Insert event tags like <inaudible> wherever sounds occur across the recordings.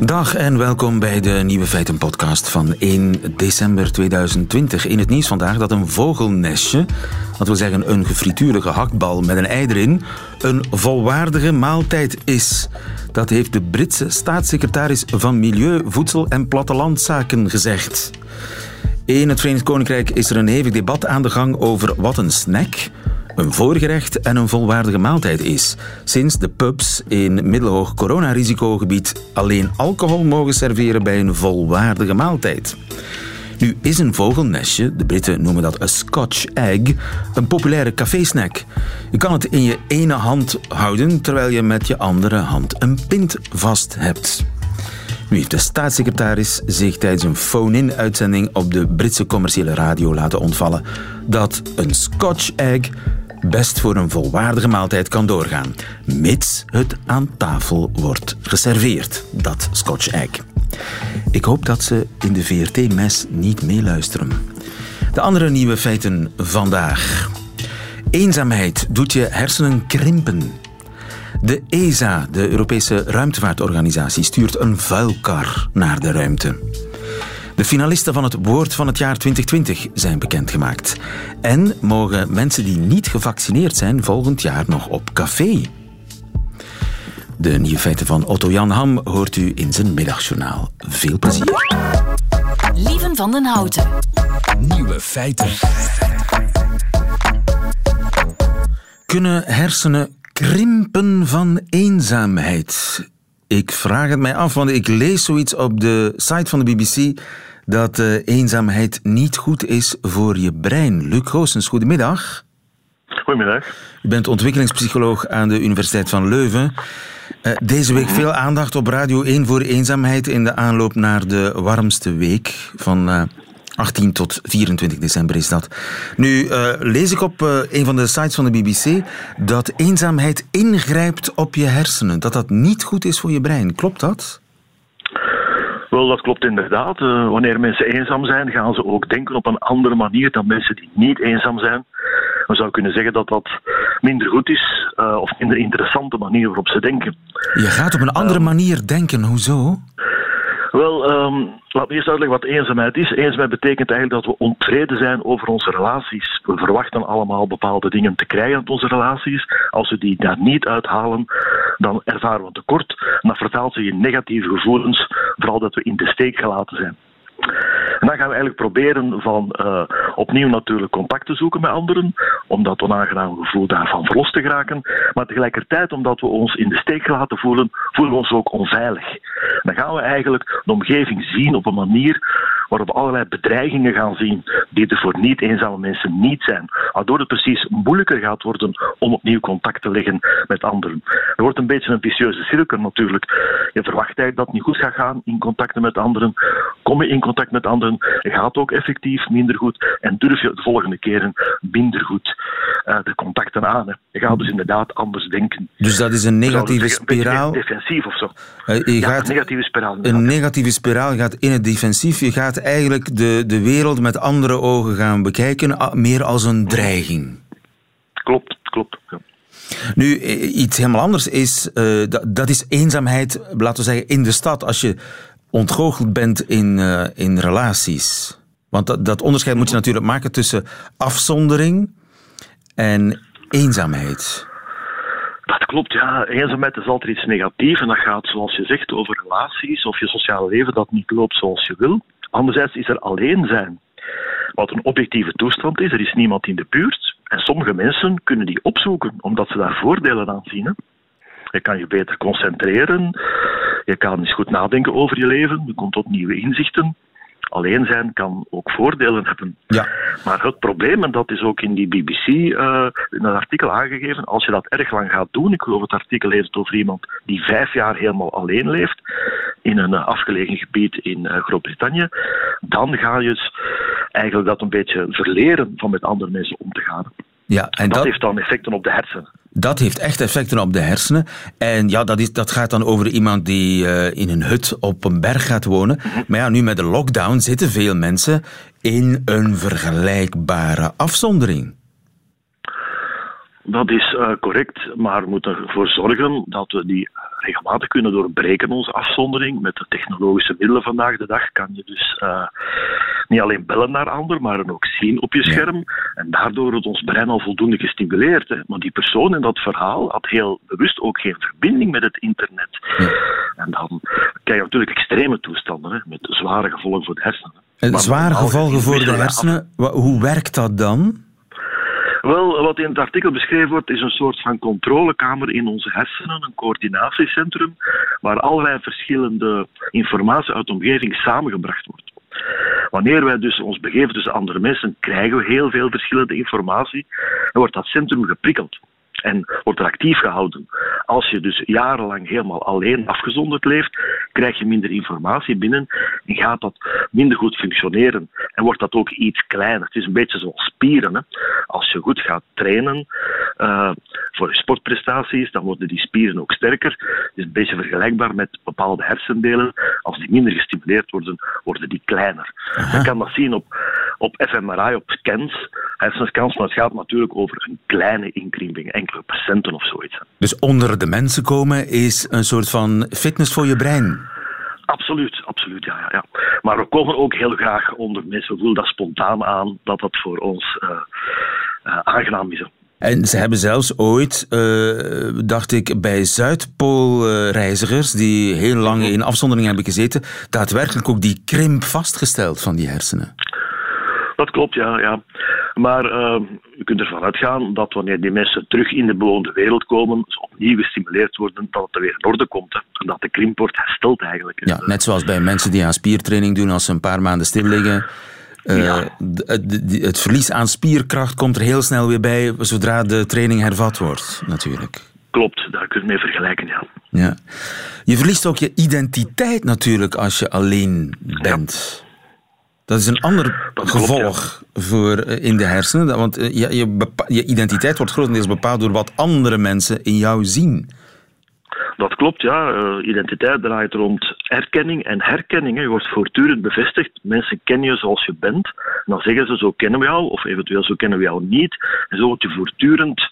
Dag en welkom bij de Nieuwe Feiten podcast van 1 december 2020. In het nieuws vandaag dat een vogelnestje, dat wil zeggen een gefrituurde gehaktbal met een ei erin, een volwaardige maaltijd is. Dat heeft de Britse staatssecretaris van Milieu, Voedsel en Plattelandzaken gezegd. In het Verenigd Koninkrijk is er een hevig debat aan de gang over wat een snack, een voorgerecht en een volwaardige maaltijd is. Sinds de pubs in middelhoog coronarisicogebied alleen alcohol mogen serveren bij een volwaardige maaltijd. Nu is een vogelnestje, de Britten noemen dat een Scotch egg, een populaire cafésnack. Je kan het in je ene hand houden terwijl je met je andere hand een pint vast hebt. Nu heeft de staatssecretaris zich tijdens een phone-in-uitzending op de Britse commerciële radio laten ontvallen dat een Scotch egg best voor een volwaardige maaltijd kan doorgaan, mits het aan tafel wordt geserveerd, dat Scotch egg. Ik hoop dat ze in de VRT-mes niet meeluisteren. De andere nieuwe feiten vandaag. Eenzaamheid doet je hersenen krimpen. De ESA, de Europese Ruimtevaartorganisatie, stuurt een vuilkar naar de ruimte. De finalisten van het Woord van het jaar 2020 zijn bekendgemaakt. En mogen mensen die niet gevaccineerd zijn volgend jaar nog op café. De nieuwe feiten van Otto Jan Ham hoort u in zijn middagjournaal. Veel plezier. Lieven van den Houten. Nieuwe feiten. Kunnen hersenen krimpen van eenzaamheid? Ik vraag het mij af, want ik lees zoiets op de site van de BBC dat uh, eenzaamheid niet goed is voor je brein. Luc Goossens, goedemiddag. Goedemiddag. U bent ontwikkelingspsycholoog aan de Universiteit van Leuven. Uh, deze week veel aandacht op Radio 1 voor eenzaamheid in de aanloop naar de warmste week van uh, 18 tot 24 december is dat. Nu lees ik op een van de sites van de BBC dat eenzaamheid ingrijpt op je hersenen. Dat dat niet goed is voor je brein. Klopt dat? Wel, dat klopt inderdaad. Uh, wanneer mensen eenzaam zijn, gaan ze ook denken op een andere manier dan mensen die niet eenzaam zijn. We zou kunnen zeggen dat dat minder goed is of minder interessante manier waarop ze denken. Je gaat op een andere manier denken, hoezo? Wel, um, laat eerst uitleggen wat eenzaamheid is. Eenzaamheid betekent eigenlijk dat we ontevreden zijn over onze relaties. We verwachten allemaal bepaalde dingen te krijgen uit onze relaties. Als we die daar niet uithalen, dan ervaren we een tekort. En dat vertaalt zich in negatieve gevoelens, vooral dat we in de steek gelaten zijn. En dan gaan we eigenlijk proberen van uh, opnieuw natuurlijk contact te zoeken met anderen, om dat onaangenaam gevoel daarvan verlost te geraken. Maar tegelijkertijd, omdat we ons in de steek laten voelen, voelen we ons ook onveilig. Dan gaan we eigenlijk de omgeving zien op een manier waarop we allerlei bedreigingen gaan zien die er voor niet-eenzame mensen niet zijn. Waardoor het precies moeilijker gaat worden om opnieuw contact te leggen met anderen. Er wordt een beetje een vicieuze cirkel natuurlijk. Je verwacht eigenlijk dat het niet goed gaat gaan in contacten met anderen. Kom je in contact met anderen, gaat ook effectief minder goed en durf je de volgende keren minder goed uh, de contacten aan. Hè. Je gaat dus inderdaad anders denken. Dus dat is een negatieve spiraal? Een defensief of zo. Je ja, een negatieve spiraal. Een negatieve spiraal gaat in het defensief. Je gaat eigenlijk de, de wereld met andere ogen gaan bekijken, meer als een dreiging. Klopt, klopt. Ja. Nu, iets helemaal anders is, uh, dat, dat is eenzaamheid, laten we zeggen, in de stad. Als je ontgoocheld bent in, uh, in relaties. Want dat, dat onderscheid moet je natuurlijk maken tussen afzondering en eenzaamheid. Dat klopt, ja. Eenzaamheid is altijd iets negatiefs en dat gaat, zoals je zegt, over relaties of je sociale leven dat niet loopt zoals je wil. Anderzijds is er alleen zijn, wat een objectieve toestand is. Er is niemand in de buurt en sommige mensen kunnen die opzoeken omdat ze daar voordelen aan zien. Je kan je beter concentreren, je kan eens goed nadenken over je leven, je komt tot nieuwe inzichten. Alleen zijn kan ook voordelen hebben. Ja. Maar het probleem, en dat is ook in die BBC uh, in een artikel aangegeven, als je dat erg lang gaat doen, ik geloof het artikel heeft over iemand die vijf jaar helemaal alleen leeft in een uh, afgelegen gebied in uh, Groot-Brittannië, dan ga je dus eigenlijk dat een beetje verleren van met andere mensen om te gaan. Ja, en dat, dat heeft dan effecten op de hersenen. Dat heeft echt effecten op de hersenen. En ja, dat, is, dat gaat dan over iemand die uh, in een hut op een berg gaat wonen. Mm -hmm. Maar ja, nu met de lockdown zitten veel mensen in een vergelijkbare afzondering. Dat is uh, correct, maar we moeten ervoor zorgen dat we die regelmatig kunnen doorbreken, onze afzondering. Met de technologische middelen vandaag de dag kan je dus uh, niet alleen bellen naar anderen, maar ook zien op je scherm. En daardoor wordt ons brein al voldoende gestimuleerd. Hè. Maar die persoon in dat verhaal had heel bewust ook geen verbinding met het internet. Ja. En dan krijg je natuurlijk extreme toestanden, hè, met zware gevolgen voor de hersenen. En zware gevolgen voor de hersenen, hoe werkt dat dan? Wel, wat in het artikel beschreven wordt, is een soort van controlekamer in onze hersenen, een coördinatiecentrum, waar allerlei verschillende informatie uit de omgeving samengebracht wordt. Wanneer wij dus ons begeven tussen andere mensen, krijgen we heel veel verschillende informatie en wordt dat centrum geprikkeld en wordt er actief gehouden. Als je dus jarenlang helemaal alleen afgezonderd leeft, krijg je minder informatie binnen en gaat dat minder goed functioneren. En wordt dat ook iets kleiner. Het is een beetje zoals spieren. Hè. Als je goed gaat trainen uh, voor je sportprestaties, dan worden die spieren ook sterker. Het is een beetje vergelijkbaar met bepaalde hersendelen. Als die minder gestimuleerd worden, worden die kleiner. Je kan dat zien op, op fMRI, op scans, hersenscans, maar het gaat natuurlijk over een kleine inkrimping, enkele procenten of zoiets. Dus onder de mensen komen is een soort van fitness voor je brein? Absoluut, absoluut, ja, ja, ja. Maar we komen ook heel graag onder mensen. We voelen dat spontaan aan, dat dat voor ons uh, uh, aangenaam is. En ze hebben zelfs ooit, uh, dacht ik, bij Zuidpoolreizigers die heel lang in afzondering hebben gezeten, daadwerkelijk ook die krimp vastgesteld van die hersenen. Dat klopt, ja. ja. Maar uh, je kunt ervan uitgaan dat wanneer die mensen terug in de bewoonde wereld komen, ze opnieuw gestimuleerd worden, dat het er weer in orde komt. Hè. En dat de krimp wordt hersteld eigenlijk. Ja, net zoals bij mensen die aan spiertraining doen als ze een paar maanden stil liggen. Uh, ja. het verlies aan spierkracht komt er heel snel weer bij zodra de training hervat wordt, natuurlijk. Klopt, daar kun je mee vergelijken, ja. ja. Je verliest ook je identiteit natuurlijk als je alleen bent. Ja. Dat is een ander gevolg voor, eh, in de hersenen. Want eh, je, je, je identiteit wordt grotendeels bepaald door wat andere mensen in jou zien. Dat klopt, ja. Uh, identiteit draait rond erkenning en herkenning. Je wordt voortdurend bevestigd. Mensen kennen je zoals je bent. En dan zeggen ze, zo kennen we jou, of eventueel zo kennen we jou niet. En zo word je voortdurend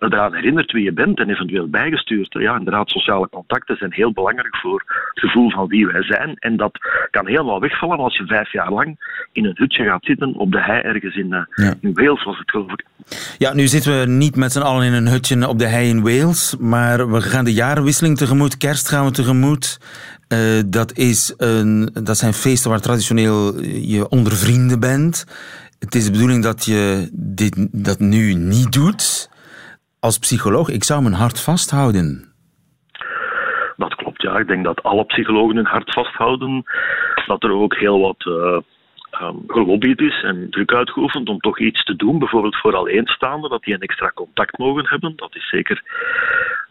eraan herinnert wie je bent en eventueel bijgestuurd. Ja, inderdaad, sociale contacten zijn heel belangrijk voor het gevoel van wie wij zijn. En dat kan helemaal wegvallen als je vijf jaar lang in een hutje gaat zitten op de hei ergens in, uh, in Wales, was het geloof ik. Ja, nu zitten we niet met z'n allen in een hutje op de hei in Wales, maar we gaan de jarenwisseling tegemoet, kerst gaan we tegemoet. Uh, dat, is een, dat zijn feesten waar traditioneel je onder vrienden bent. Het is de bedoeling dat je dit, dat nu niet doet als psycholoog, ik zou mijn hart vasthouden. Dat klopt, ja. Ik denk dat alle psychologen hun hart vasthouden. Dat er ook heel wat uh, gelobbyd is en druk uitgeoefend om toch iets te doen. Bijvoorbeeld voor alleenstaanden, dat die een extra contact mogen hebben. Dat is zeker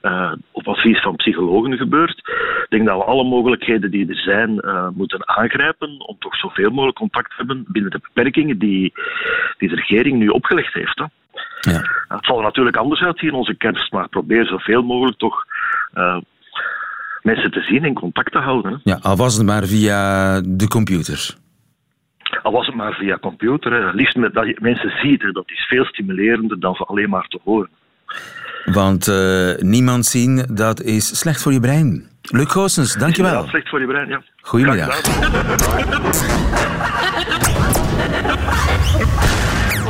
uh, op advies van psychologen gebeurd. Ik denk dat we alle mogelijkheden die er zijn uh, moeten aangrijpen om toch zoveel mogelijk contact te hebben binnen de beperkingen die, die de regering nu opgelegd heeft. Ja. Het zal er natuurlijk anders uitzien, onze kerst, maar probeer zoveel mogelijk toch uh, mensen te zien en contact te houden. Hè. Ja, al was het maar via de computer. Al was het maar via computer. Hè. Liefst met dat je mensen ziet, hè. dat is veel stimulerender dan ze alleen maar te horen. Want uh, niemand zien, dat is slecht voor je brein. Luc Goossens, dankjewel. Ja, slecht voor je brein, ja. Goedemiddag. <laughs>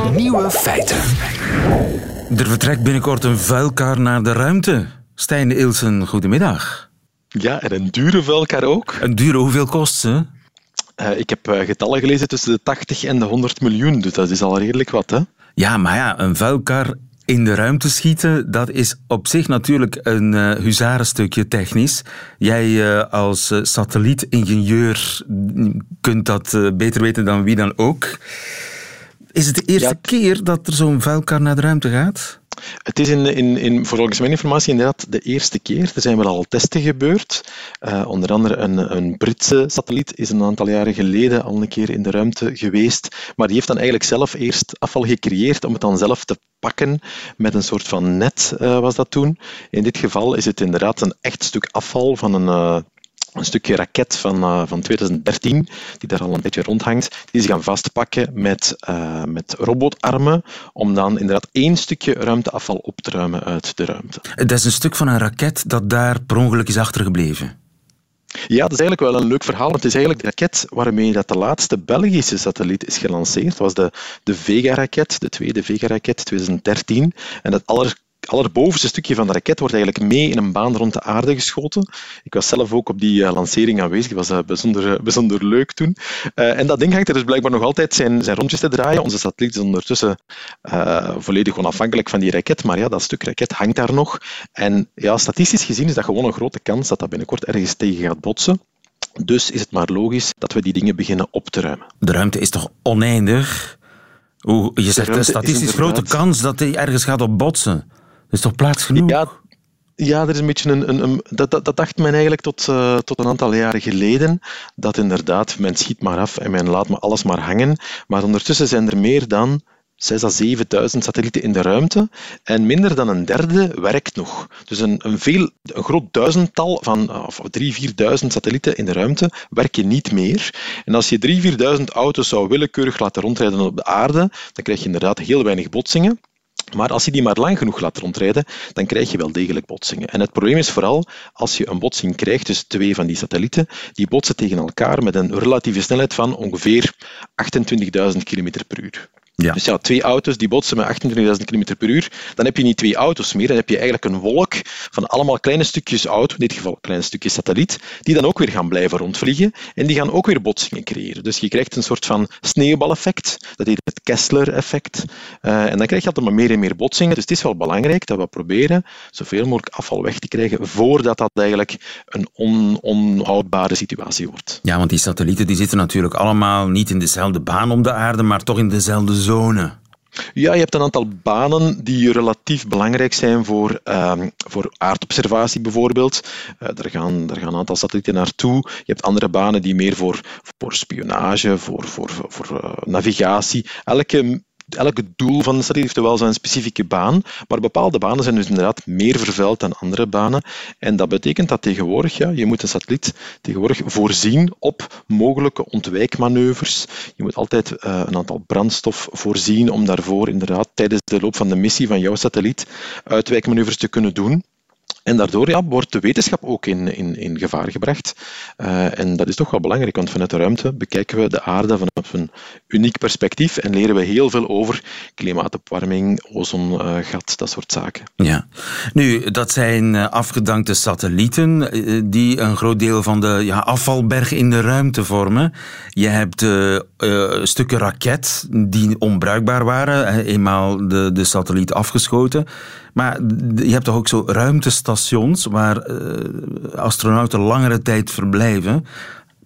Nieuwe feiten. Er vertrekt binnenkort een vuilkar naar de ruimte. Stijn Ilsen, goedemiddag. Ja, en een dure vuilkar ook. Een dure, hoeveel kost ze? Uh, ik heb uh, getallen gelezen tussen de 80 en de 100 miljoen, dus dat is al redelijk wat, hè? Ja, maar ja, een vuilkar in de ruimte schieten, dat is op zich natuurlijk een uh, huzarenstukje technisch. Jij uh, als uh, satellietingenieur kunt dat beter weten dan wie dan ook. Is het de eerste ja. keer dat er zo'n vuilkar naar de ruimte gaat? Het is in, in, in, volgens mijn informatie inderdaad de eerste keer. Er zijn wel al testen gebeurd. Uh, onder andere een, een Britse satelliet is een aantal jaren geleden al een keer in de ruimte geweest. Maar die heeft dan eigenlijk zelf eerst afval gecreëerd om het dan zelf te pakken met een soort van net, uh, was dat toen. In dit geval is het inderdaad een echt stuk afval van een, uh, een stukje raket van, uh, van 2013, die daar al een beetje rondhangt, die ze gaan vastpakken met, uh, met robotarmen, om dan inderdaad één stukje ruimteafval op te ruimen uit de ruimte. Dat is een stuk van een raket dat daar per ongeluk is achtergebleven. Ja, dat is eigenlijk wel een leuk verhaal. Het is eigenlijk de raket waarmee dat de laatste Belgische satelliet is gelanceerd. Dat was de, de Vega-raket, de tweede Vega-raket 2013. En het aller allerbovenste stukje van de raket wordt eigenlijk mee in een baan rond de aarde geschoten. Ik was zelf ook op die uh, lancering aanwezig. Het was uh, bijzonder, uh, bijzonder leuk toen. en dat ding hangt er dus blijkbaar nog altijd zijn, zijn rondjes te draaien. Onze satelliet is ondertussen volledig onafhankelijk van die raket. Maar ja, dat stuk raket hangt daar nog. En ja, statistisch gezien is dat gewoon een grote kans dat dat binnenkort ergens tegen gaat botsen. Dus is het maar logisch dat we die dingen beginnen op te ruimen. De ruimte is toch oneindig? Oeh, je zegt een statistisch grote kans dat hij ergens gaat op botsen is toch plaats genoeg? Ja, ja, er is een beetje een. een, dat, dat, dacht men eigenlijk tot, uh, tot een aantal jaren geleden. Dat inderdaad, men schiet maar af en men laat me alles maar hangen. Maar ondertussen zijn er meer dan 6.000 à 7.000 satellieten in de ruimte en minder dan een derde werkt nog. Dus een, een, veel, een groot duizendtal van of 3.000, 4.000 satellieten in de ruimte werken niet meer. En als je 3.000, 4.000 auto's zou willekeurig laten rondrijden op de aarde, dan krijg je inderdaad heel weinig botsingen. Maar als je die maar lang genoeg laat rondrijden, dan krijg je wel degelijk botsingen. En het probleem is vooral als je een botsing krijgt tussen twee van die satellieten, die botsen tegen elkaar met een relatieve snelheid van ongeveer 28.000 km per uur. Ja. Dus ja, twee auto's die botsen met 28.000 km per uur, dan heb je niet twee auto's meer, dan heb je eigenlijk een wolk van allemaal kleine stukjes auto, in dit geval kleine stukjes satelliet, die dan ook weer gaan blijven rondvliegen en die gaan ook weer botsingen creëren. Dus je krijgt een soort van sneeuwbaleffect, dat heet het Kessler-effect. Uh, en dan krijg je altijd maar meer en meer botsingen. Dus het is wel belangrijk dat we proberen zoveel mogelijk afval weg te krijgen voordat dat eigenlijk een on onhoudbare situatie wordt. Ja, want die satellieten die zitten natuurlijk allemaal niet in dezelfde baan om de aarde, maar toch in dezelfde zone zone? Ja, je hebt een aantal banen die relatief belangrijk zijn voor, uh, voor aardobservatie bijvoorbeeld. Uh, daar, gaan, daar gaan een aantal satellieten naartoe. Je hebt andere banen die meer voor, voor spionage, voor, voor, voor uh, navigatie. Elke elke doel van de satelliet heeft wel zijn specifieke baan, maar bepaalde banen zijn dus inderdaad meer vervuild dan andere banen. En dat betekent dat tegenwoordig, ja, je moet een satelliet tegenwoordig voorzien op mogelijke ontwijkmanoeuvres. Je moet altijd uh, een aantal brandstof voorzien om daarvoor inderdaad tijdens de loop van de missie van jouw satelliet uitwijkmanoeuvres te kunnen doen. En daardoor ja, wordt de wetenschap ook in, in, in gevaar gebracht. Uh, en dat is toch wel belangrijk, want vanuit de ruimte bekijken we de aarde vanuit een uniek perspectief en leren we heel veel over klimaatopwarming, ozongat, dat soort zaken. Ja. Nu, dat zijn eh, afgedankte satellieten eh, die een groot deel van de ja, afvalberg in de ruimte vormen. Je hebt stukken raket die onbruikbaar waren, eenmaal de, de satelliet afgeschoten. Maar je hebt toch ook zo ruimtestations waar uh, astronauten langere tijd verblijven.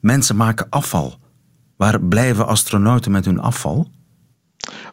Mensen maken afval. Waar blijven astronauten met hun afval?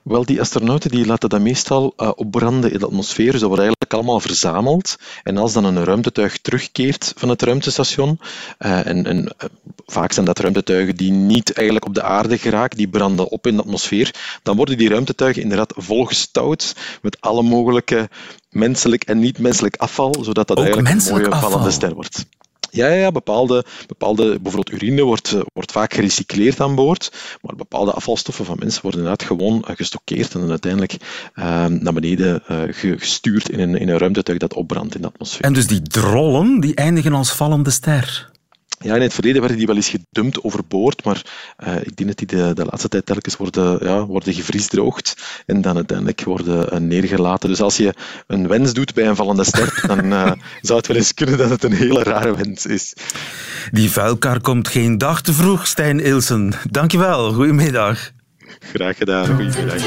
Wel, die astronauten die laten dat meestal uh, opbranden in de atmosfeer. Dus dat wordt eigenlijk allemaal verzameld. En als dan een ruimtetuig terugkeert van het ruimtestation, uh, en, en uh, vaak zijn dat ruimtetuigen die niet eigenlijk op de aarde geraken, die branden op in de atmosfeer, dan worden die ruimtetuigen inderdaad volgestouwd met alle mogelijke menselijk en niet-menselijk afval, zodat dat Ook eigenlijk een mooie vallende ster wordt. Ja, ja bepaalde, bepaalde, bijvoorbeeld urine wordt, wordt vaak gerecycleerd aan boord, maar bepaalde afvalstoffen van mensen worden inderdaad gewoon gestockeerd en uiteindelijk uh, naar beneden uh, gestuurd in een, in een ruimtetuig dat opbrandt in de atmosfeer. En dus die drollen, die eindigen als vallende ster? Ja, in het verleden werden die wel eens gedumpt overboord, maar uh, ik denk dat die de, de laatste tijd telkens worden, ja, worden gevriesdroogd en dan uiteindelijk worden uh, neergelaten. Dus als je een wens doet bij een vallende ster, dan uh, <laughs> zou het wel eens kunnen dat het een hele rare wens is. Die vuilkar komt geen dag te vroeg, Stijn Ilsen. Dankjewel, goedemiddag. Graag gedaan, goedemiddag.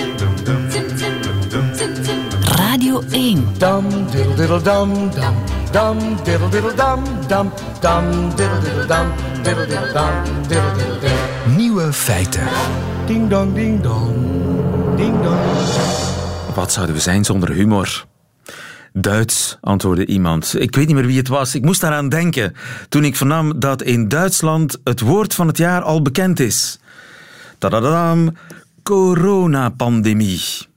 Radio 1. Dam, diddle, diddle, dam, dam. Dam, diddle, diddle, dam, dam. Dam, diddle, diddle, dam. Diddle, diddle, dam. Diddle, diddle, dam. Nieuwe feiten. Ding dong, ding dong. Ding dong. Wat zouden we zijn zonder humor? Duits, antwoordde iemand. Ik weet niet meer wie het was. Ik moest daaraan denken toen ik vernam dat in Duitsland het woord van het jaar al bekend is. Tadadam, coronapandemie.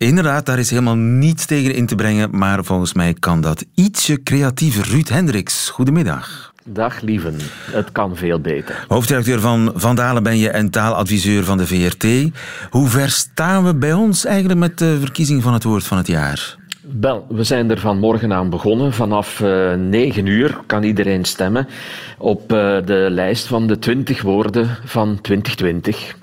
Inderdaad, daar is helemaal niets tegen in te brengen, maar volgens mij kan dat ietsje creatiever. Ruud Hendricks, goedemiddag. Dag lieven, het kan veel beter. Hoofdredacteur van Vandalen ben je en taaladviseur van de VRT. Hoe ver staan we bij ons eigenlijk met de verkiezing van het woord van het jaar? Wel, we zijn er vanmorgen aan begonnen. Vanaf uh, 9 uur kan iedereen stemmen op uh, de lijst van de 20 woorden van 2020.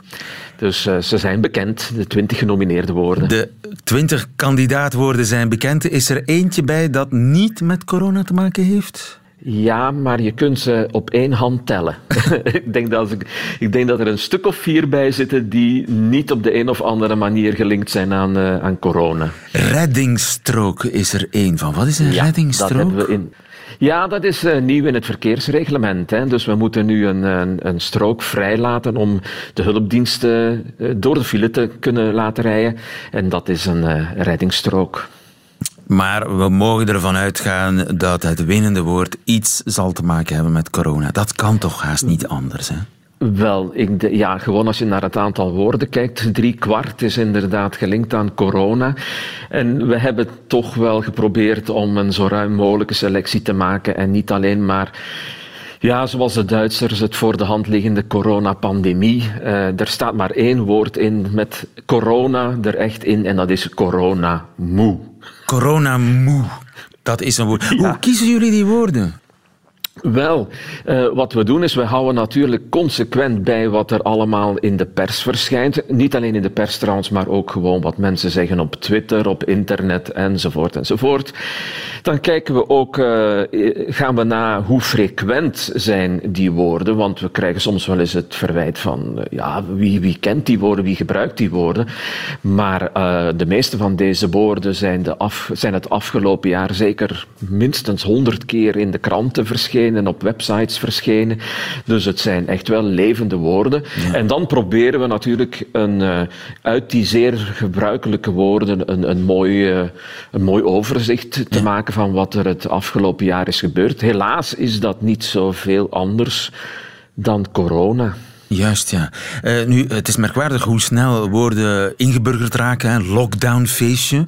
Dus uh, ze zijn bekend, de 20 genomineerde woorden. De 20 kandidaatwoorden zijn bekend. Is er eentje bij dat niet met corona te maken heeft? Ja, maar je kunt ze op één hand tellen. <laughs> ik, denk dat ik, ik, denk dat er een stuk of vier bij zitten die niet op de een of andere manier gelinkt zijn aan, uh, aan corona. Reddingsstrook is er één van. Wat is een ja, reddingsstrook? Dat hebben we in, ja, dat is uh, nieuw in het verkeersreglement. Hè. Dus we moeten nu een, een, strook vrijlaten om de hulpdiensten uh, door de file te kunnen laten rijden. En dat is een uh, reddingsstrook. Maar we mogen ervan uitgaan dat het winnende woord iets zal te maken hebben met corona. Dat kan toch haast niet anders, hè? Wel, ik de, ja, gewoon als je naar het aantal woorden kijkt, drie kwart is inderdaad gelinkt aan corona. En we hebben toch wel geprobeerd om een zo ruim mogelijke selectie te maken en niet alleen maar ja, zoals de Duitsers het voor de hand liggende coronapandemie. Uh, er staat maar één woord in met corona er echt in en dat is corona moe. Corona moe, dat is een woord. Ja. Hoe kiezen jullie die woorden? Wel, uh, wat we doen is, we houden natuurlijk consequent bij wat er allemaal in de pers verschijnt. Niet alleen in de pers trouwens, maar ook gewoon wat mensen zeggen op Twitter, op internet enzovoort enzovoort. Dan kijken we ook, uh, gaan we na hoe frequent zijn die woorden, want we krijgen soms wel eens het verwijt van, uh, ja, wie, wie kent die woorden, wie gebruikt die woorden. Maar de meeste van deze woorden zijn, de af, zijn het afgelopen jaar zeker minstens honderd keer in de kranten verschenen en op websites verschenen. Dus het zijn echt wel levende woorden. Ja. En dan proberen we natuurlijk een, uh, uit die zeer gebruikelijke woorden een, een, mooi, uh, een mooi overzicht te ja. maken van wat er het afgelopen jaar is gebeurd. Helaas is dat niet zoveel anders dan corona. Juist, ja. Uh, nu, het is merkwaardig hoe snel woorden ingeburgerd raken. Hè? Lockdown-feestje. Ik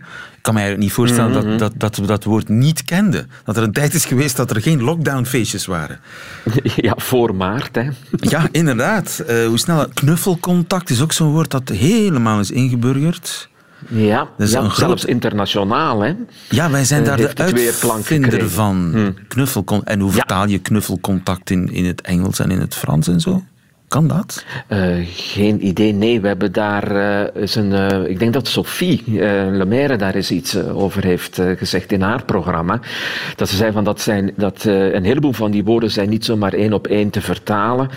kan me eigenlijk niet voorstellen mm -hmm. dat, dat, dat we dat woord niet kenden. Dat er een tijd is geweest dat er geen lockdown-feestjes waren. <laughs> Ja, voor maart, hè. <laughs> Ja, inderdaad. Uh, hoe snel... Knuffelcontact is ook zo'n woord dat helemaal is ingeburgerd. Ja, dus ja zelfs internationaal. Hè? Ja, wij zijn daar uh, de uitvinder van. Knuffelcontact. En hoe vertaal je knuffelcontact in, in het Engels en in het Frans en zo? Kan dat? Uh, geen idee. Nee, we hebben daar uh, eens een. Uh, ik denk dat Sophie Lemaire daar eens iets over heeft gezegd in haar programma. Dat ze zei van dat zijn dat een heleboel van die woorden zijn niet zomaar één op één te vertalen.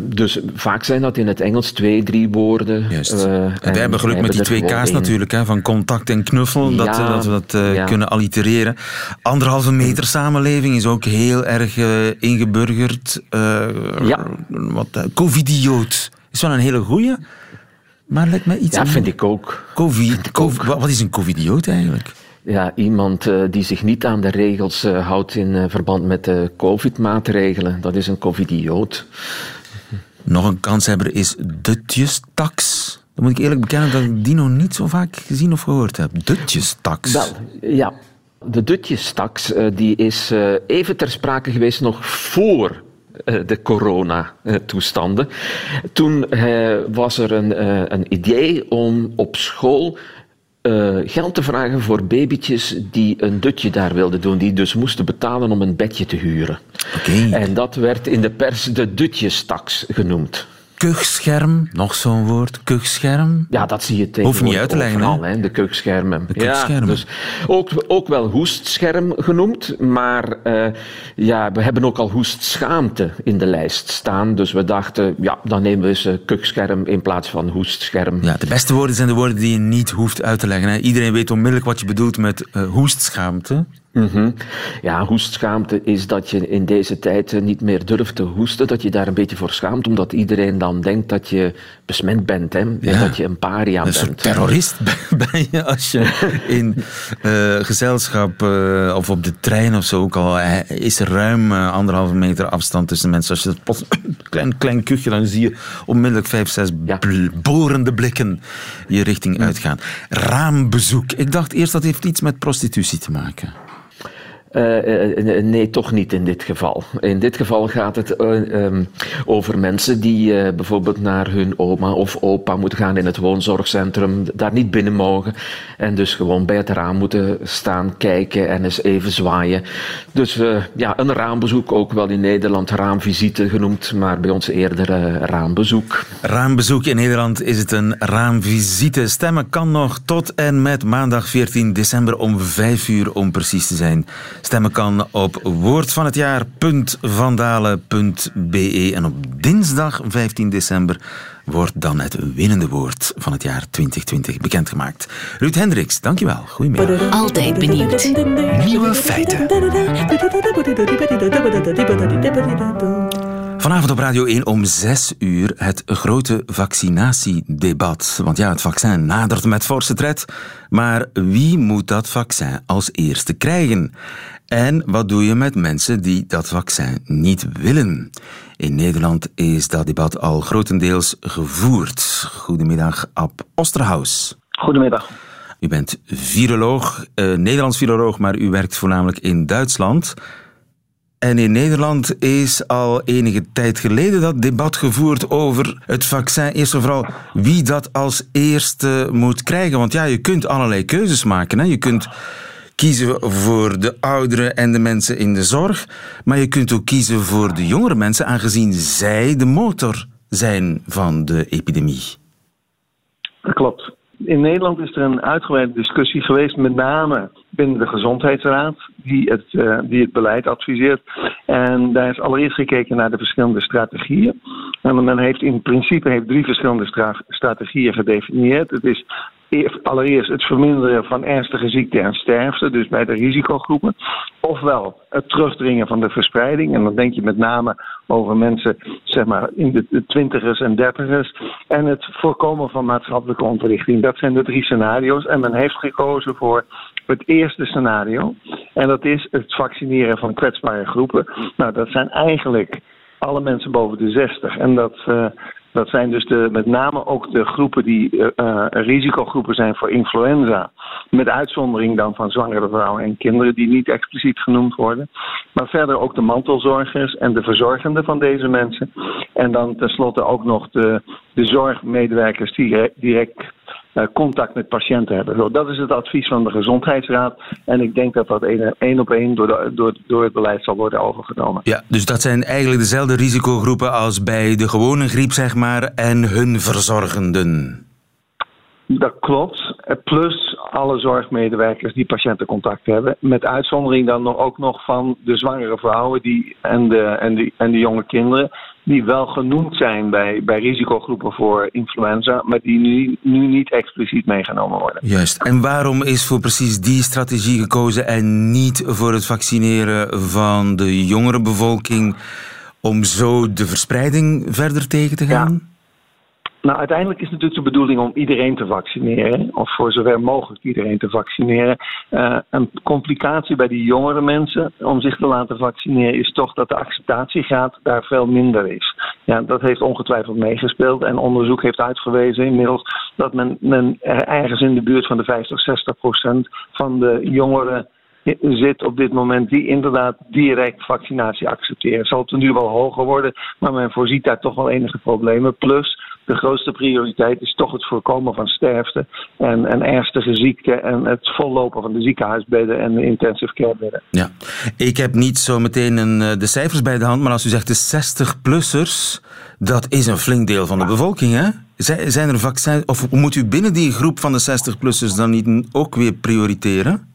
dus vaak zijn dat in het Engels twee, drie woorden. Juist. en wij hebben geluk met die twee K's natuurlijk, hè, van contact en knuffel, ja, dat, dat we dat ja. kunnen allitereren. Anderhalve meter samenleving is ook heel erg ingeburgerd. ja. Wat Covidioot is wel een hele goeie, maar lijkt mij iets... Ja, vind ik ook. Covid, COVID, wat is een covidioot eigenlijk? Ja, iemand uh, die zich niet aan de regels uh, houdt in uh, verband met de covid-maatregelen. Dat is een covidioot. Nog een kanshebber is dutjestax. Dan moet ik eerlijk bekennen dat ik die nog niet zo vaak gezien of gehoord heb. Dutjestax. Wel, ja. De dutjestax die is even ter sprake geweest nog voor de corona-toestanden. Toen uh, was er een, uh, een, idee om op school uh, geld te vragen voor babytjes die een dutje daar wilden doen, die dus moesten betalen om een bedje te huren. Okay. En dat werd in de pers de dutjestaks genoemd. Kuchscherm, nog zo'n woord, kuchscherm. Ja, dat zie je Hoef niet uit te leggen, overal, hè? de kuchschermen. De kuchschermen. Ja, dus ook, ook wel hoestscherm genoemd, maar uh, ja, we hebben ook al hoestschaamte in de lijst staan. Dus we dachten, ja, dan nemen we eens uh, kuchscherm in plaats van hoestscherm. Ja, de beste woorden zijn de woorden die je niet hoeft uit te leggen. Hè? Iedereen weet onmiddellijk wat je bedoelt met uh, hoestschaamte. Mm -hmm. Ja, hoestschaamte is dat je in deze tijd niet meer durft te hoesten, dat je daar een beetje voor schaamt, omdat iedereen dan denkt dat je besmet bent, hè? Ja. dat je een paria bent. Een terrorist <laughs> ben je als je <laughs> in uh, gezelschap uh, of op de trein of zo ook al is er ruim uh, anderhalve meter afstand tussen mensen. Als je dat plots <coughs> klein, klein kuchje, dan zie je onmiddellijk vijf, zes ja. borende blikken je richting uitgaan. Raambezoek. Ik dacht eerst dat heeft iets met prostitutie te maken. Uh, nee, toch niet in dit geval. In dit geval gaat het um, over mensen die bijvoorbeeld naar hun oma of opa moeten gaan in het woonzorgcentrum, daar niet binnen mogen en dus gewoon bij het raam moeten staan, kijken en eens even zwaaien. Dus ja, een raambezoek, ook wel in Nederland raamvisite genoemd, maar bij ons eerder raambezoek. Raambezoek in Nederland is het een raamvisite. Stemmen kan nog tot en met maandag 14 december om 5 uur om precies te zijn. Stemmen kan op woordvanhetjaar.vandalen.be en op dinsdag 15 december wordt dan het winnende woord van het jaar 2020 bekendgemaakt. Ruud Hendricks, dankjewel. Goedemiddag. Altijd benieuwd. Nieuwe feiten. Vanavond op Radio 1 om 6 uur het grote vaccinatiedebat. Want ja, het vaccin nadert met forse tred. Maar wie moet dat vaccin als eerste krijgen? En wat doe je met mensen die dat vaccin niet willen? In Nederland is dat debat al grotendeels gevoerd. Goedemiddag, Ab Osterhaus. Goedemiddag. U bent viroloog, eh, Nederlands viroloog, maar u werkt voornamelijk in Duitsland. En in Nederland is al enige tijd geleden dat debat gevoerd over het vaccin. Eerst en vooral wie dat als eerste moet krijgen. Want ja, je kunt allerlei keuzes maken. Hè. Je kunt kiezen voor de ouderen en de mensen in de zorg. Maar je kunt ook kiezen voor de jongere mensen, aangezien zij de motor zijn van de epidemie. Dat klopt. In Nederland is er een uitgebreide discussie geweest, met name binnen de Gezondheidsraad, die het, uh, die het beleid adviseert. En daar is allereerst gekeken naar de verschillende strategieën. En men heeft in principe heeft drie verschillende stra strategieën gedefinieerd. Het is allereerst het verminderen van ernstige ziekte en sterfte, dus bij de risicogroepen. Ofwel het terugdringen van de verspreiding. En dan denk je met name over mensen zeg maar, in de twintigers en dertigers. En het voorkomen van maatschappelijke ontwrichting. Dat zijn de drie scenario's. En men heeft gekozen voor het eerste scenario. En dat is het vaccineren van kwetsbare groepen. Nou, dat zijn eigenlijk alle mensen boven de 60. En dat, uh, dat zijn dus de, met name ook de groepen die uh, risicogroepen zijn voor influenza. Met uitzondering dan van zwangere vrouwen en kinderen die niet expliciet genoemd worden. Maar verder ook de mantelzorgers en de verzorgenden van deze mensen. En dan tenslotte ook nog de, de zorgmedewerkers die direct contact met patiënten hebben. Zo, dat is het advies van de Gezondheidsraad. En ik denk dat dat één op één door, de, door, door het beleid zal worden overgenomen. Ja, dus dat zijn eigenlijk dezelfde risicogroepen als bij de gewone griep, zeg maar, en hun verzorgenden. Dat klopt. Plus alle zorgmedewerkers die patiëntencontact hebben. Met uitzondering dan nog, ook nog van de zwangere vrouwen die, en, de, en, de, en de jonge kinderen. Die wel genoemd zijn bij, bij risicogroepen voor influenza. Maar die nu, nu niet expliciet meegenomen worden. Juist. En waarom is voor precies die strategie gekozen en niet voor het vaccineren van de jongere bevolking? Om zo de verspreiding verder tegen te gaan? Ja. Nou, uiteindelijk is het natuurlijk de bedoeling om iedereen te vaccineren, of voor zover mogelijk iedereen te vaccineren. Uh, een complicatie bij die jongere mensen om zich te laten vaccineren is toch dat de acceptatiegraad daar veel minder is. Ja, dat heeft ongetwijfeld meegespeeld en onderzoek heeft uitgewezen inmiddels dat men, men ergens in de buurt van de 50, 60 procent van de jongeren zit op dit moment die inderdaad direct vaccinatie accepteren. Zal het nu wel hoger worden, maar men voorziet daar toch wel enige problemen. Plus, de grootste prioriteit is toch het voorkomen van sterfte en, en ernstige ziekte en het vollopen van de ziekenhuisbedden en de intensive care bedden. Ja, ik heb niet zo meteen een, eh, de cijfers bij de hand, maar als u zegt de 60-plussers, dat is een flink deel van de bevolking, hè? Zijn er vaccins, of moet u binnen die groep van de 60-plussers dan niet ook weer prioriteren?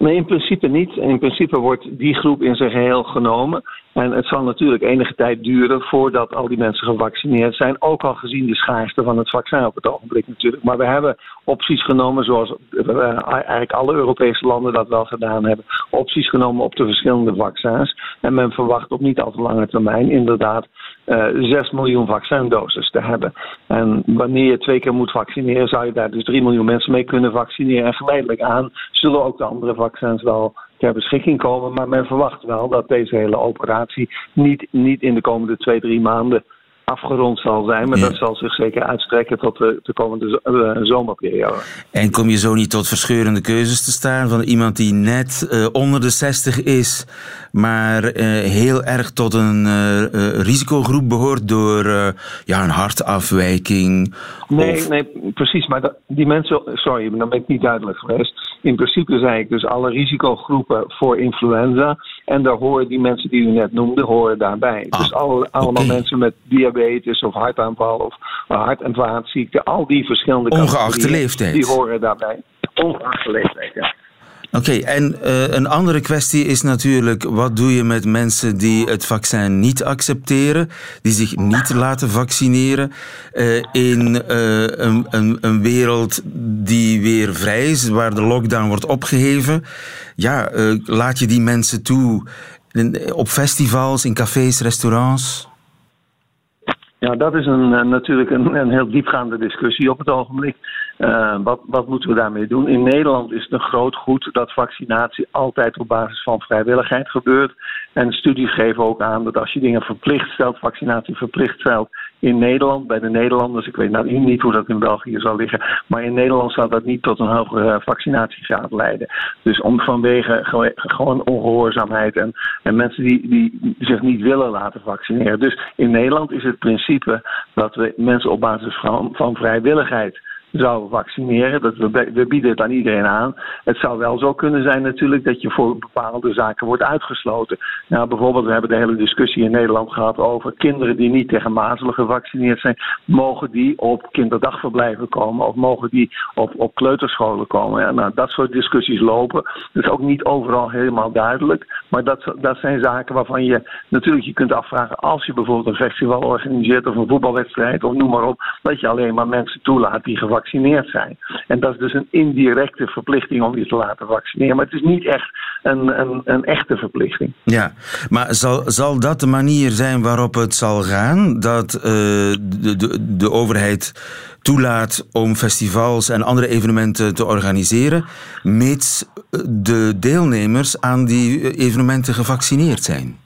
Nee, in principe niet. In principe wordt die groep in zijn geheel genomen. En het zal natuurlijk enige tijd duren voordat al die mensen gevaccineerd zijn. Ook al gezien de schaarste van het vaccin op het ogenblik natuurlijk. Maar we hebben opties genomen, zoals uh, eigenlijk alle Europese landen dat wel gedaan hebben. Opties genomen op de verschillende vaccins. En men verwacht op niet al te lange termijn inderdaad eh, 6 miljoen vaccindoses te hebben. En wanneer je twee keer moet vaccineren, zou je daar dus 3 miljoen mensen mee kunnen vaccineren. En geleidelijk aan zullen ook de andere vaccins wel ter beschikking komen. Maar men verwacht wel dat deze hele operatie niet, niet in de komende twee, drie maanden afgerond zal zijn. Maar Ja. dat zal zich zeker uitstrekken tot de, de komende eh, zomerperiode. En kom je zo niet tot verscheurende keuzes te staan van iemand die net eh, onder de 60 is, maar eh, heel erg tot een risicogroep behoort door ja, een hartafwijking? Nee, of- nee, precies. Maar dat- die mensen, sorry, dan ben ik niet duidelijk geweest. In principe zei ik dus alle risicogroepen voor influenza. En daar horen die mensen die u net noemde, horen daarbij. Ah, dus alle, allemaal mensen met diabetes of hartaanval of hart- en vaatziekten. Al die verschillende Ongeacht de leeftijd. Die horen daarbij. Ongeacht de leeftijd, ja. Oké, en eh, een andere kwestie is natuurlijk, wat doe je met mensen die het vaccin niet accepteren, die zich niet laten vaccineren, eh, in eh, een, een, een wereld die weer vrij is, waar de lockdown wordt opgeheven. Ja, laat je die mensen toe op festivals, in cafés, restaurants? Ja, dat is een, natuurlijk een, een heel diepgaande discussie op het ogenblik. Eh, wat, wat moeten we daarmee doen? In Nederland is het een groot goed dat vaccinatie altijd op basis van vrijwilligheid gebeurt. En studies geven ook aan dat als je dingen verplicht stelt, vaccinatie verplicht stelt in Nederland, bij de Nederlanders, ik weet nou niet hoe dat in België zal liggen, maar in Nederland zal dat niet tot een hogere vaccinatiegraad leiden. Dus om vanwege gewoon ongehoorzaamheid en, en mensen die, die zich niet willen laten vaccineren. Dus in Nederland is het principe dat we mensen op basis van, van vrijwilligheid zouden vaccineren. Dat we, we bieden het aan iedereen aan. Het zou wel zo kunnen zijn natuurlijk dat je voor bepaalde zaken wordt uitgesloten. Nou, bijvoorbeeld, we hebben de hele discussie in Nederland gehad over kinderen die niet tegen mazelen gevaccineerd zijn. Mogen die op kinderdagverblijven komen of mogen die op, op kleuterscholen komen? Ja, nou, dat soort discussies lopen. Dat is ook niet overal helemaal duidelijk. Maar dat, dat zijn zaken waarvan je natuurlijk je kunt afvragen als je bijvoorbeeld een festival organiseert of een voetbalwedstrijd of noem maar op, dat je alleen maar mensen toelaat die gevaccineerd zijn. En dat is dus een indirecte verplichting om je te laten vaccineren. Maar het is niet echt een, een, een echte verplichting. Ja, maar zal, zal dat de manier zijn waarop het zal gaan? Dat eh, de, de, de overheid toelaat om festivals en andere evenementen te organiseren, mits de deelnemers aan die evenementen gevaccineerd zijn?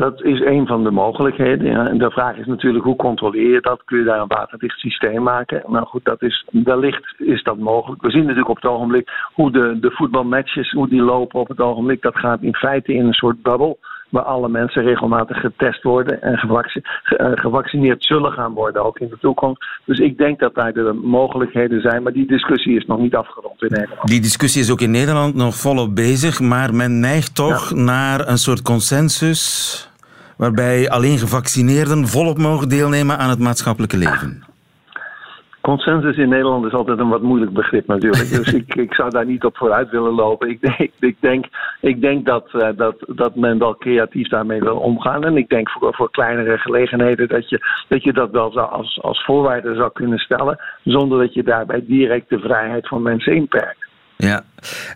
Dat is een van de mogelijkheden. Ja. En de vraag is natuurlijk hoe controleer je dat? Kun je daar een waterdicht systeem maken? Nou goed, dat is, wellicht is dat mogelijk. We zien natuurlijk op het ogenblik hoe de, de voetbalmatches hoe die lopen op het ogenblik. Dat gaat in feite in een soort bubbel. Waar alle mensen regelmatig getest worden en eh, gevaccineerd zullen gaan worden, ook in de toekomst. Dus ik denk dat daar de mogelijkheden zijn, maar die discussie is nog niet afgerond in Nederland. Die discussie is ook in Nederland nog volop bezig, maar men neigt toch naar een soort consensus waarbij alleen gevaccineerden volop mogen deelnemen aan het maatschappelijke leven. Consensus in Nederland is altijd een wat moeilijk begrip natuurlijk. Dus ik, ik zou daar niet op vooruit willen lopen. Ik denk, ik denk, ik denk dat, eh, dat, dat men wel creatief daarmee wil omgaan. En ik denk voor, voor kleinere gelegenheden dat je dat, je dat wel als, als voorwaarde zou kunnen stellen. Zonder dat je daarbij direct de vrijheid van mensen inperkt. Ja,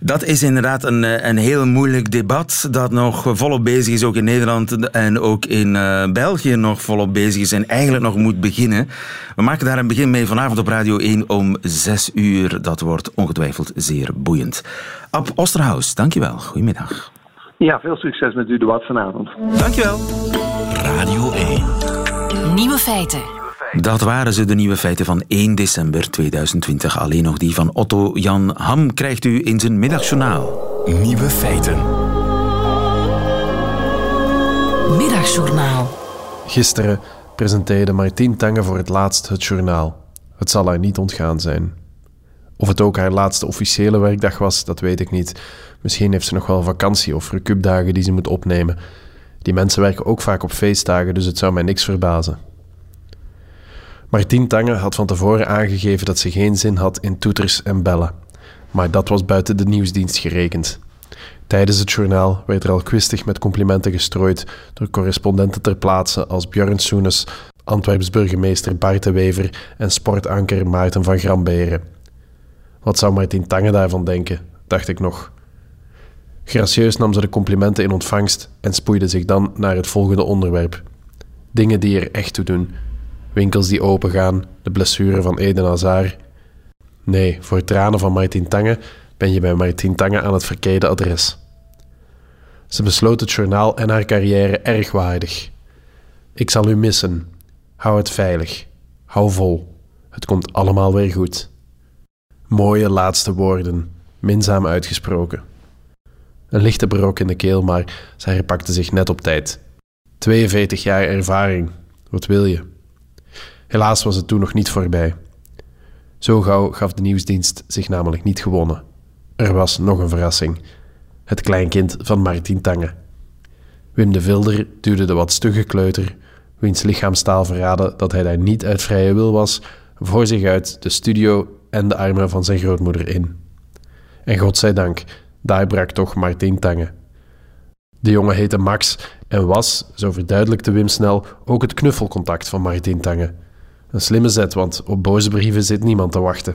dat is inderdaad een, eh, een heel moeilijk debat dat nog volop bezig is, ook in Nederland en ook in eh, België nog volop bezig is en eigenlijk nog moet beginnen. We maken daar een begin mee vanavond op Radio 1 om 6 uur. Dat wordt ongetwijfeld zeer boeiend. Ab Osterhaus, dankjewel. Goedemiddag. Ja, veel succes met uw debat vanavond. Dankjewel. Radio 1. Nieuwe feiten. Dat waren ze, de nieuwe feiten van 1 december 2020. Alleen nog die van Otto Jan Ham krijgt u in zijn middagjournaal. Nieuwe feiten. Middagjournaal. Gisteren presenteerde Martien Tange voor het laatst het journaal. Het zal haar niet ontgaan zijn. Of het ook haar laatste officiële werkdag was, dat weet ik niet. Misschien heeft ze nog wel vakantie of recupdagen die ze moet opnemen. Die mensen werken ook vaak op feestdagen, dus het zou mij niks verbazen. Martien Tange had van tevoren aangegeven dat ze geen zin had in toeters en bellen. Maar dat was buiten de nieuwsdienst gerekend. Tijdens het journaal werd er al kwistig met complimenten gestrooid door correspondenten ter plaatse als Björn Soenes, Antwerps burgemeester Bart de Wever en sportanker Maarten van Gramberen. Wat zou Martin Tange daarvan denken, dacht ik nog. Gracieus nam ze de complimenten in ontvangst en spoeide zich dan naar het volgende onderwerp. Dingen die er echt toe doen. Winkels die opengaan, de blessure van Eden Hazard. Nee, voor tranen van Martin Tange ben je bij Martin Tange aan het verkeerde adres. Ze besloot het journaal en haar carrière erg waardig. Ik zal u missen. Hou het veilig. Hou vol. Het komt allemaal weer goed. Mooie laatste woorden, minzaam uitgesproken. Een lichte brok in de keel, maar zij herpakte zich net op tijd. 42 jaar ervaring, wat wil je? Helaas was het toen nog niet voorbij. Zo gauw gaf de nieuwsdienst zich namelijk niet gewonnen. Er was nog een verrassing. Het kleinkind van Martin Tange. Wim de Vilder duwde de wat stugge kleuter, wiens lichaamstaal verraadde dat hij daar niet uit vrije wil was, voor zich uit de studio en de armen van zijn grootmoeder in. En godzijdank, daar brak toch Martin Tange. De jongen heette Max en was, zo verduidelijkte Wim snel, ook het knuffelcontact van Martin Tange. Een slimme zet, want op boze brieven zit niemand te wachten.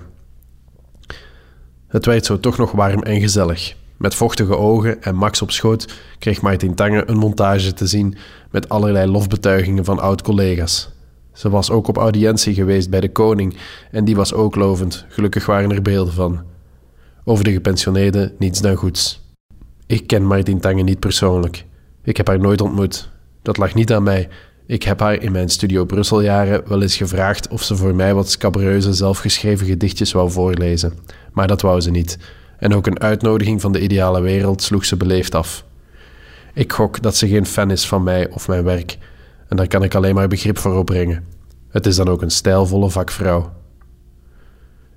Het werd zo toch nog warm en gezellig. Met vochtige ogen en Max op schoot kreeg Martin Tange een montage te zien met allerlei lofbetuigingen van oud-collega's. Ze was ook op audiëntie geweest bij de koning en die was ook lovend. Gelukkig waren er beelden van. Over de gepensioneerden niets dan goeds. Ik ken Martin Tange niet persoonlijk. Ik heb haar nooit ontmoet. Dat lag niet aan mij. Ik heb haar in mijn Studio Brusseljaren wel eens gevraagd of ze voor mij wat scabreuze zelfgeschreven gedichtjes wou voorlezen. Maar dat wou ze niet. En ook een uitnodiging van de ideale wereld sloeg ze beleefd af. Ik gok dat ze geen fan is van mij of mijn werk. En daar kan ik alleen maar begrip voor opbrengen. Het is dan ook een stijlvolle vakvrouw.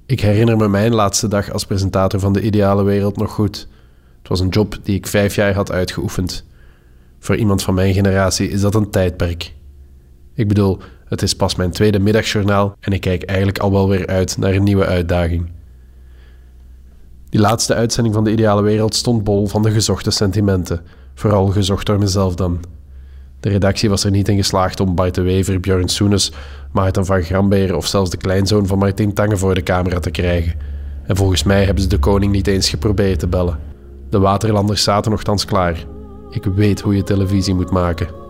Ik herinner me mijn laatste dag als presentator van de ideale wereld nog goed. Het was een job die ik vijf jaar had uitgeoefend. Voor iemand van mijn generatie is dat een tijdperk. Ik bedoel, het is pas mijn tweede middagjournaal en ik kijk eigenlijk al wel weer uit naar een nieuwe uitdaging. Die laatste uitzending van de ideale wereld stond bol van de gezochte sentimenten, vooral gezocht door mezelf dan. De redactie was er niet in geslaagd om Bart de Wever, Björn Soenes, Maarten van Gramberen of zelfs de kleinzoon van Martin Tange voor de camera te krijgen. En volgens mij hebben ze de koning niet eens geprobeerd te bellen. De waterlanders zaten nogthans klaar. Ik weet hoe je televisie moet maken.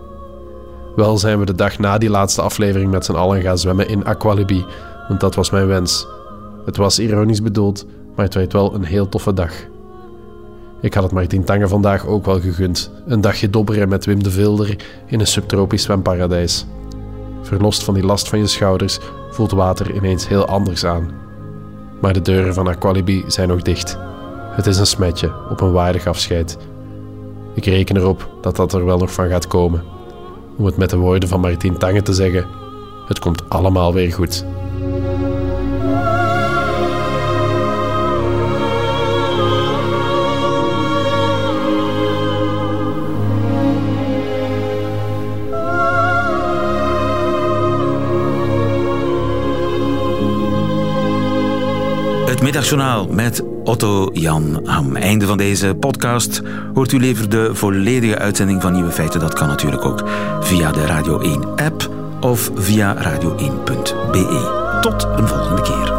Wel zijn we de dag na die laatste aflevering met z'n allen gaan zwemmen in Aqualibi, want dat was mijn wens. Het was ironisch bedoeld, maar het werd wel een heel toffe dag. Ik had het Martin Tange vandaag ook wel gegund. Een dagje dobberen met Wim de Vilder in een subtropisch zwemparadijs. Verlost van die last van je schouders voelt water ineens heel anders aan. Maar de deuren van Aqualibi zijn nog dicht. Het is een smetje op een waardig afscheid. Ik reken erop dat dat er wel nog van gaat komen. Om het met de woorden van Martin Tange te zeggen: het komt allemaal weer goed. Middagjournaal met Otto Jan Am. Einde van deze podcast. Hoort u liever de volledige uitzending van Nieuwe Feiten? Dat kan natuurlijk ook via de Radio 1 app of via radio1.be. Tot een volgende keer.